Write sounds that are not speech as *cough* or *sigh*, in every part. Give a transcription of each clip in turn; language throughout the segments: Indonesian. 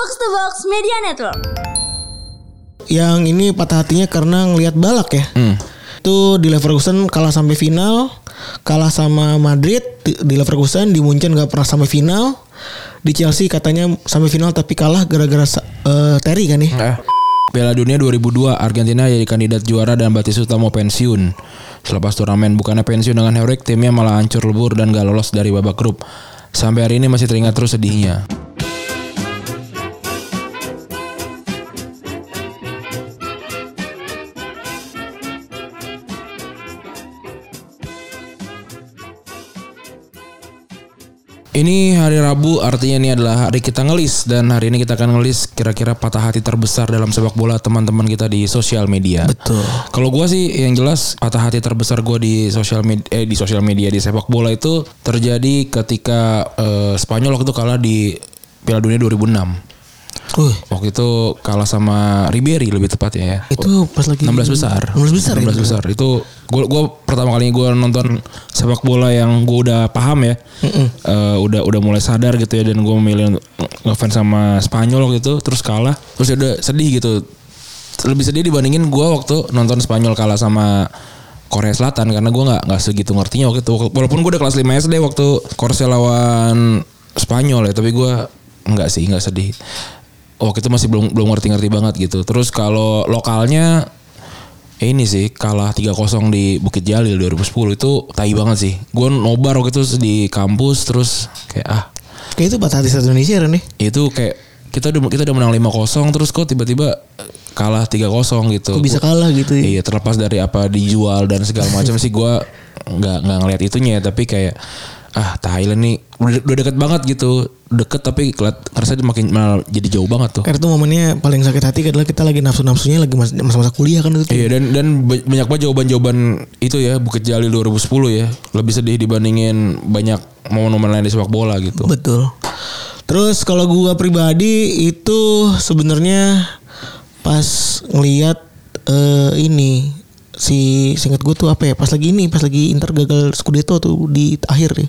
Box to Box Media Network. Yang ini patah hatinya karena ngelihat balak ya. Itu di Leverkusen kalah sampai final, kalah sama Madrid di, Leverkusen, di Munchen nggak pernah sampai final. Di Chelsea katanya sampai final tapi kalah gara-gara eh, Terry kan nih. Eh. Piala Dunia 2002 Argentina jadi kandidat juara dan Batistuta mau pensiun. Selepas turnamen bukannya pensiun dengan heroik timnya malah hancur lebur dan gak lolos dari babak grup. Sampai hari ini masih teringat terus sedihnya. Ini hari Rabu artinya ini adalah hari kita ngelis dan hari ini kita akan ngelis kira-kira patah hati terbesar dalam sepak bola teman-teman kita di sosial media. Betul. Kalau gua sih yang jelas patah hati terbesar gua di sosial media eh di sosial media di sepak bola itu terjadi ketika eh, Spanyol waktu itu kalah di Piala Dunia 2006. Uh, Waktu itu kalah sama Ribery lebih tepatnya ya. itu pas lagi 16 besar. 16 besar. 16 ya? besar. Itu gua gua pertama kali gua nonton sepak bola yang gua udah paham ya. Eh, udah udah mulai sadar gitu ya dan gua memilih ngefans sama Spanyol gitu terus kalah. Terus ya udah sedih gitu. Lebih sedih dibandingin gua waktu nonton Spanyol kalah sama Korea Selatan karena gua nggak nggak segitu ngertinya waktu itu. Walaupun gua udah kelas 5 SD waktu Korsel lawan Spanyol ya, tapi gua nggak sih nggak sedih. Waktu itu masih belum belum ngerti-ngerti banget gitu. Terus kalau lokalnya ini sih kalah 3-0 di Bukit Jalil 2010 itu tai banget sih. Gue nobar waktu itu di kampus terus kayak ah Kayak itu patah hati satu Indonesia kan nih. itu kayak kita udah kita udah menang 5-0 terus kok tiba-tiba kalah 3-0 gitu. Kok bisa kalah gitu ya? Iya terlepas dari apa dijual dan segala macam sih gue nggak nggak ngeliat itunya ya tapi kayak ah Thailand nih udah, udah deket banget gitu deket tapi keliat rasanya makin malah jadi jauh banget tuh. Karena itu momennya paling sakit hati adalah kita lagi nafsu-nafsunya lagi mas- masa-masa kuliah kan itu. Iya dan dan ba- banyak banget jawaban-jawaban itu ya Bukit Jalil 2010 ya lebih sedih dibandingin banyak momen-momen lain di sepak bola gitu. Betul. Terus kalau gua pribadi itu sebenarnya pas ngelihat eh, ini si singkat gue tuh apa ya pas lagi ini pas lagi Inter gagal Scudetto tuh di akhir ya.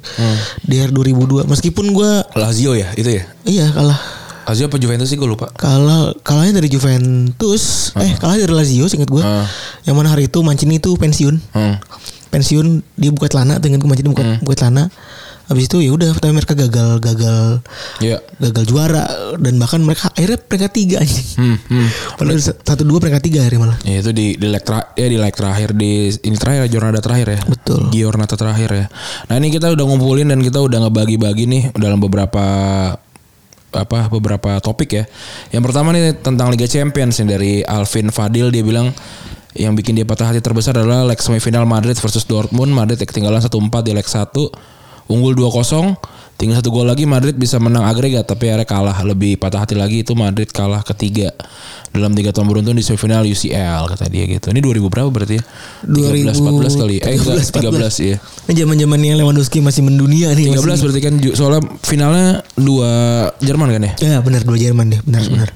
Di akhir 2002 meskipun gua Lazio ya itu ya. iya kalah. Lazio apa Juventus sih gue lupa. kalah kalahnya dari Juventus. Eh kalah dari Lazio singkat gua. Ah. yang mana hari itu Mancini itu pensiun. Hmm. pensiun dia buka celana dengan Mancini buka, buka celana habis itu ya udah tapi mereka gagal gagal Iya. gagal juara dan bahkan mereka akhirnya peringkat tiga anjing. Hmm, hmm. Padahal satu dua peringkat tiga akhirnya malah. Ya itu di di leg tra- ya di leg terakhir di ini terakhir Jornada terakhir ya. Betul. Giornata terakhir ya. Nah ini kita udah ngumpulin dan kita udah ngebagi-bagi nih dalam beberapa apa beberapa topik ya. Yang pertama nih tentang Liga Champions nih dari Alvin Fadil dia bilang yang bikin dia patah hati terbesar adalah leg semifinal Madrid versus Dortmund. Madrid ketinggalan 1-4 di leg 1. Unggul 2-0. Tinggal satu gol lagi Madrid bisa menang agregat tapi akhirnya kalah. Lebih patah hati lagi itu Madrid kalah ketiga dalam tiga tahun beruntun di semifinal UCL kata dia gitu. Ini 2000 berapa berarti ya? 13 14 kali. Eh enggak 13 ya. Ini zaman zamannya Lewandowski masih mendunia nih. 13 masih. berarti kan soalnya finalnya dua Jerman kan ya? Ya benar dua Jerman deh benar benar.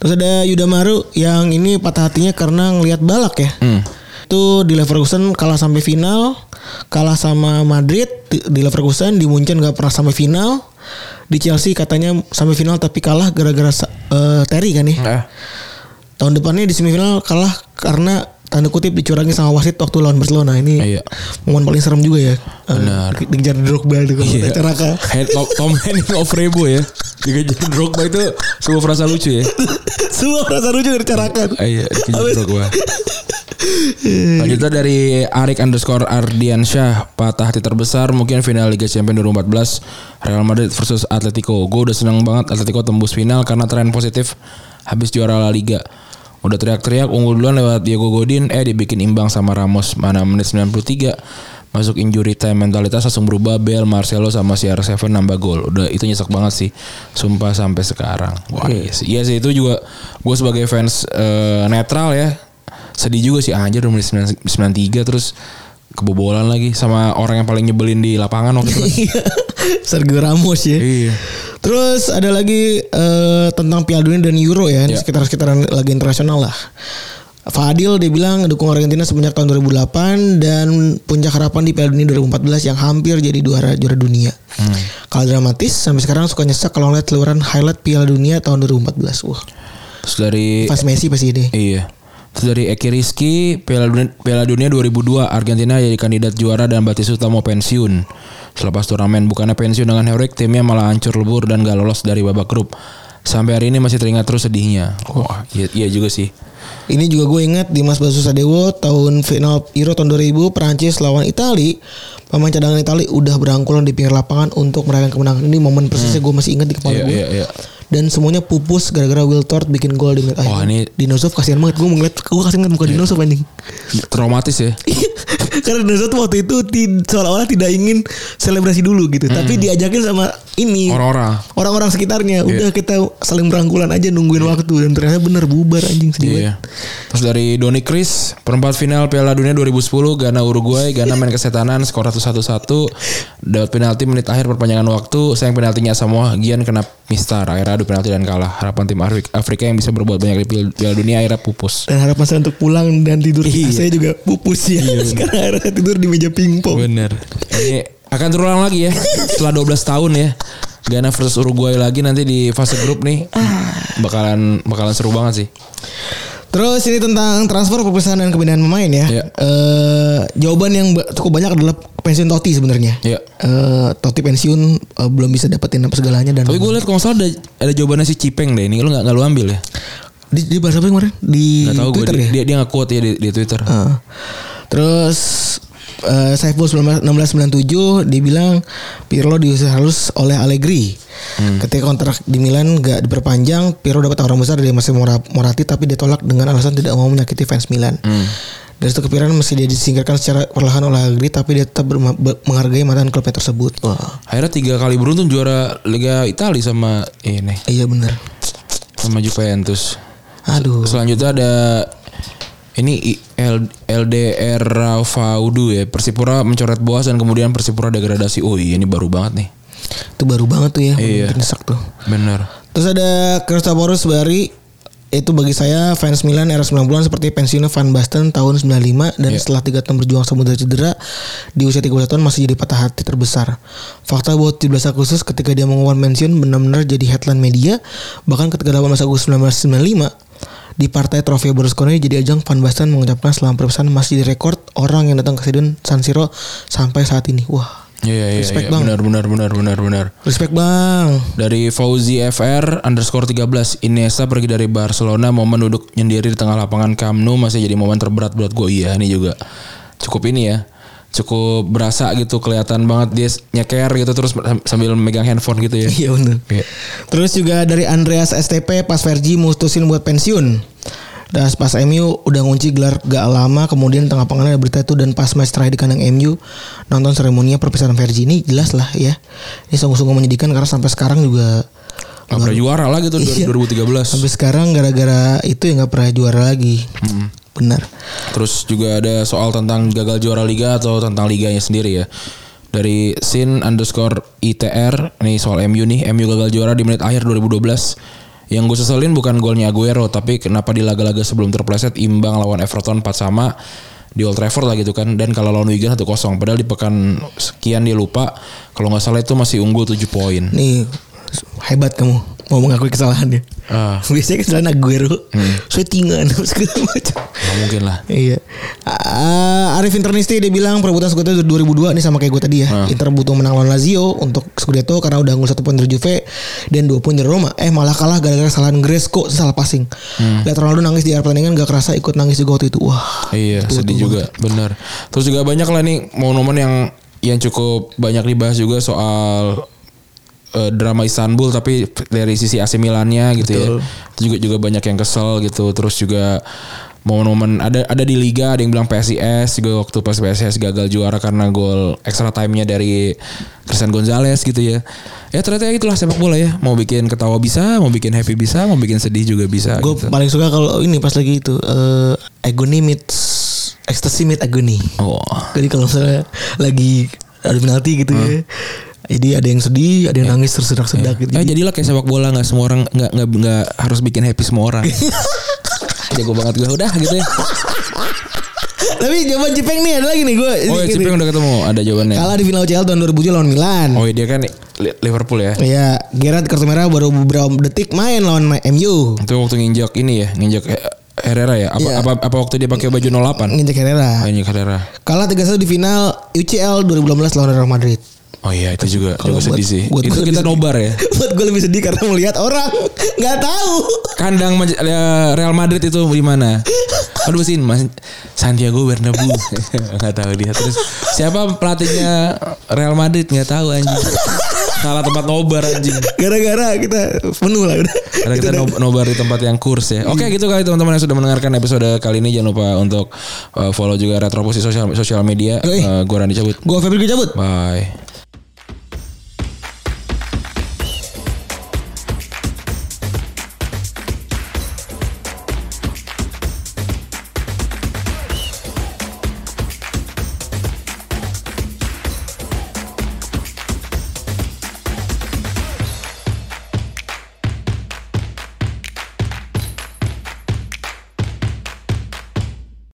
Terus ada Yuda Maru yang ini patah hatinya karena ngelihat balak ya. Hmm. Itu di Leverkusen kalah sampai final, kalah sama Madrid di, Leverkusen di Munchen nggak pernah sampai final. Di Chelsea katanya sampai final tapi kalah gara-gara eh, Terry kan nih. Eh, Tahun depannya di semifinal kalah karena tanda kutip dicurangi sama wasit waktu lawan Barcelona. Ini Iya. momen paling serem juga ya. Eh, Benar. di- Dikejar Drogba itu kalau Iya. acara kan. Head, Tom, Henning of Rebo ya. Dikejar Drogba itu sebuah frasa lucu ya. *laughs* Semua perasaan lucu dicarakan. Ah, Iya, dikejar Drogba. Lanjutnya dari Arik underscore Ardiansyah Patah hati terbesar mungkin final Liga Champions 2014 Real Madrid versus Atletico. Gue udah seneng banget Atletico tembus final Karena tren positif Habis juara La Liga. Udah teriak-teriak unggul duluan lewat Diego Godin Eh dibikin imbang sama Ramos. Mana menit 93 Masuk injury time mentalitas langsung berubah Bel, Marcelo sama CR7 nambah gol. Udah itu nyesek banget sih Sumpah sampai sekarang. Wah iya. sih, iya sih itu juga Gue sebagai fans eh, netral ya sedih juga sih anjir udah menit 9 93 terus kebobolan lagi sama orang yang paling nyebelin di lapangan waktu itu. kan. Sergio Ramos ya. iya. Terus ada lagi eh, tentang Piala Dunia dan Euro ya, Ya. sekitar-sekitaran lagi internasional lah. Fadil dia bilang dukung Argentina semenjak tahun 2008 dan puncak harapan di Piala Dunia 2014 yang hampir jadi juara juara dunia. Kalau dramatis sampai sekarang suka nyesek kalau ngeliat seluruhan highlight Piala Dunia tahun 2014. Wah, Terus dari pas Messi pasti ini. Iya. Terus dari Eki Rizky, Piala Dunia, Piala Dunia 2002, Argentina jadi kandidat juara dan Batistuta mau pensiun. Selepas turnamen, bukannya pensiun dengan heroik, timnya malah hancur lebur dan gak lolos dari babak grup. Sampai hari ini masih teringat terus sedihnya. Wah, iya, iya juga sih. Ini juga gue ingat Dimas Basu Sadewo tahun final Euro tahun 2000 Prancis lawan Itali. Pemain cadangan Itali udah berangkulan di pinggir lapangan untuk merayakan kemenangan. Ini momen persisnya gue masih ingat di kepala Iya, gue. iya, iya. Dan semuanya pupus gara-gara Will Tort bikin gol di menit Wah, akhir. ini- Dinosov kasihan banget gue ngeliat gue kasihan banget muka Dinosov anjing. Traumatis ya. *laughs* Karena Dinosov waktu itu seolah-olah tidak ingin selebrasi dulu gitu, tapi diajakin sama ini Hmm. Orang-orang. orang-orang sekitarnya. Udah Iya. kita saling berangkulan aja nungguin waktu dan ternyata bener bubar anjing sedih banget. Iya. Terus dari Doni Chris, perempat final Piala Dunia 2010, Ghana Uruguay, Ghana main kesetanan, skor 1-1-1, dapat penalti menit akhir perpanjangan waktu, sayang penaltinya semua, Gian kena mistar, akhirnya adu penalti dan kalah. Harapan tim Afri- Afrika yang bisa berbuat banyak di Piala- Dunia akhirnya pupus. Dan harapan saya untuk pulang dan tidur Iya. saya juga pupus ya. Sekarang akhirnya tidur di meja pingpong. Bener. Ini akan terulang lagi ya setelah 12 tahun ya. Ghana versus Uruguay lagi nanti di fase grup nih. Bakalan bakalan seru banget sih. Terus ini tentang transfer perpisahan dan kepindahan pemain ya. Iya. Eh, jawaban yang cukup banyak adalah pensiun Totti sebenarnya. Iya. Eh, Totti pensiun eh, belum bisa dapetin apa segalanya dan Tapi gue liat kalau salah ada, ada jawabannya si Cipeng deh. Ini lu nggak lu ambil ya? di, di bahasa apa kemarin di Gak tahu gue Twitter dia, ya. dia dia nggak quote ya di, di Twitter. Heeh. terus eh Saiful 19- 1697 dibilang Pirlo diusir halus oleh Allegri. Hmm. Ketika kontrak di Milan gak diperpanjang, Pirlo dapat tawaran besar dari Massimo Mora- Moratti tapi ditolak dengan alasan tidak mau menyakiti fans Milan. Hmm. Dari situ kepikiran mesti dia disingkirkan secara perlahan oleh Allegri tapi dia tetap menghargai mantan klubnya tersebut. Wah, Akhirnya tiga kali beruntun juara Liga Italia sama ini iya bener. sama Juventus. Aduh. Selanjutnya ada ini L- LDR Rafaudu ya Persipura mencoret Boas dan kemudian Persipura degradasi. Oh iya ini baru banget nih. Itu baru banget tuh ya. Iya. Nyesek tuh. Bener. Terus ada Kristoforus Bari itu bagi saya fans Milan era 90-an seperti pensiunnya Van Basten tahun 95 dan Iya. setelah 3 tahun berjuang samudera cedera di usia 31 tahun masih jadi patah hati terbesar. Fakta bahwa 17 Agustus ketika dia mengumumkan pensiun benar-benar jadi headline media bahkan ketika 18 Agustus 1995 di partai Trofeo Berlusconi jadi ajang Van Basten mengucapkan selamat perpisahan masih jadi rekor orang yang datang ke stadion San Siro sampai saat ini. Wah, Iya iya Respect, iya Bang. benar benar benar benar benar. respect bang. Dari Fauzi FR underscore 13 Iniesta pergi dari Barcelona momen duduk nyendiri di tengah lapangan Camp Nou masih jadi momen terberat buat gue iya ini juga cukup ini ya cukup berasa gitu kelihatan banget dia nyeker gitu terus sambil megang handphone gitu ya. Iya bener. Iya. Terus juga dari Andreas STP pas Vergi mutusin buat pensiun. Dan pas MU udah ngunci gelar gak lama kemudian tengah pengen ada berita itu dan pas match terakhir di kandang MU nonton seremoninya perpisahan Vergi ini jelas lah ya. Ini sungguh-sungguh menyedihkan karena sampai sekarang juga Gak pernah juara lagi tuh Iya. 2013. sampai sekarang gara-gara itu ya nggak pernah juara lagi. Benar. Terus juga ada soal tentang gagal juara liga atau tentang liganya sendiri ya. Dari sin underscore ITR nih soal MU nih MU gagal juara di menit akhir 2012 yang gue seselin bukan golnya Aguero tapi kenapa di laga-laga sebelum terpleset imbang lawan Everton 4 sama di Old Trafford lah gitu kan. Dan kalau lawan Wigan 1-0 padahal di pekan sekian dia lupa. Kalau nggak salah itu masih unggul 7 poin. Nih hebat kamu mau mengakui kesalahannya. Ah, Biasanya kesalahan Aguero, settingan *laughs* segala macam. nggak mungkin lah. Iya. Ah, Arif Internisti dia bilang perebutan Scudetto 2002 ini sama kayak gue tadi ya. Ah. Inter butuh menang lawan Lazio untuk Scudetto karena udah unggul satu poin dari Juve dan dua poin dari Roma. Eh malah kalah gara-gara kesalahan Gresco salah passing. Hmm. Lihat Ronaldo nangis di akhir pertandingan gak kerasa ikut nangis juga waktu itu. Wah. Iya sedih juga benar. Terus juga banyak lah nih momen-momen yang yang cukup banyak dibahas juga soal eh, drama Istanbul tapi dari sisi AC Milannya gitu ya. Itu juga juga banyak yang kesel gitu. Terus juga momen-momen ada ada di liga ada yang bilang PSIS juga waktu pas PSIS gagal juara karena gol extra time-nya dari Christian Gonzalez gitu ya. Ya ternyata itulah sepak bola ya. Mau bikin ketawa bisa, mau bikin happy bisa, mau bikin sedih juga bisa Gue gitu. paling suka kalau ini pas lagi itu eh agony meets ecstasy meet agony. Oh. Jadi kalau misalnya lagi ada penalti gitu ya. Jadi ada yang sedih, ada yang nangis tersedak-sedak gitu. Ya jadilah kayak sepak bola nggak semua orang nggak nggak nggak harus bikin happy semua orang. *laughs* jago banget gue udah gitu ya. Tapi jawaban Jepang nih ada lagi nih gue. Oh ya Cipeng udah ketemu ada jawabannya. Kalah di final UCL tahun 2007 lawan Milan. Oh dia kan Li- Liverpool ya. Iya, Gerard kartu merah baru beberapa detik main lawan MU. Itu waktu nginjak ini ya, nginjak eh, Herrera ya. Apa Iya. apa apa waktu dia pakai baju 08? Nginjek Herrera. Oh, nginjak Herrera. Kalah 3-1 di final UCL 2018 lawan Real Madrid. Oh iya itu juga Kalau juga sedih buat- sih. buat itu kita sedih. nobar ya. *laughs* Buat gue lebih sedih karena melihat orang nggak tahu. Kandang ya, Real Madrid itu di mana? Aduh sin Mas Santiago Bernabeu. *laughs* Enggak tahu dia. Terus siapa pelatihnya Real Madrid nggak tahu anjing. Salah tempat nobar anjing. Gara-gara kita penuh lah udah. Karena kita no- nobar di tempat yang kurs ya. Oke gitu kali teman-teman yang sudah mendengarkan episode kali ini jangan lupa untuk uh, follow juga Retropus di sosial sosial media. Uh, gue Randy cabut. Gue Febri cabut. Bye.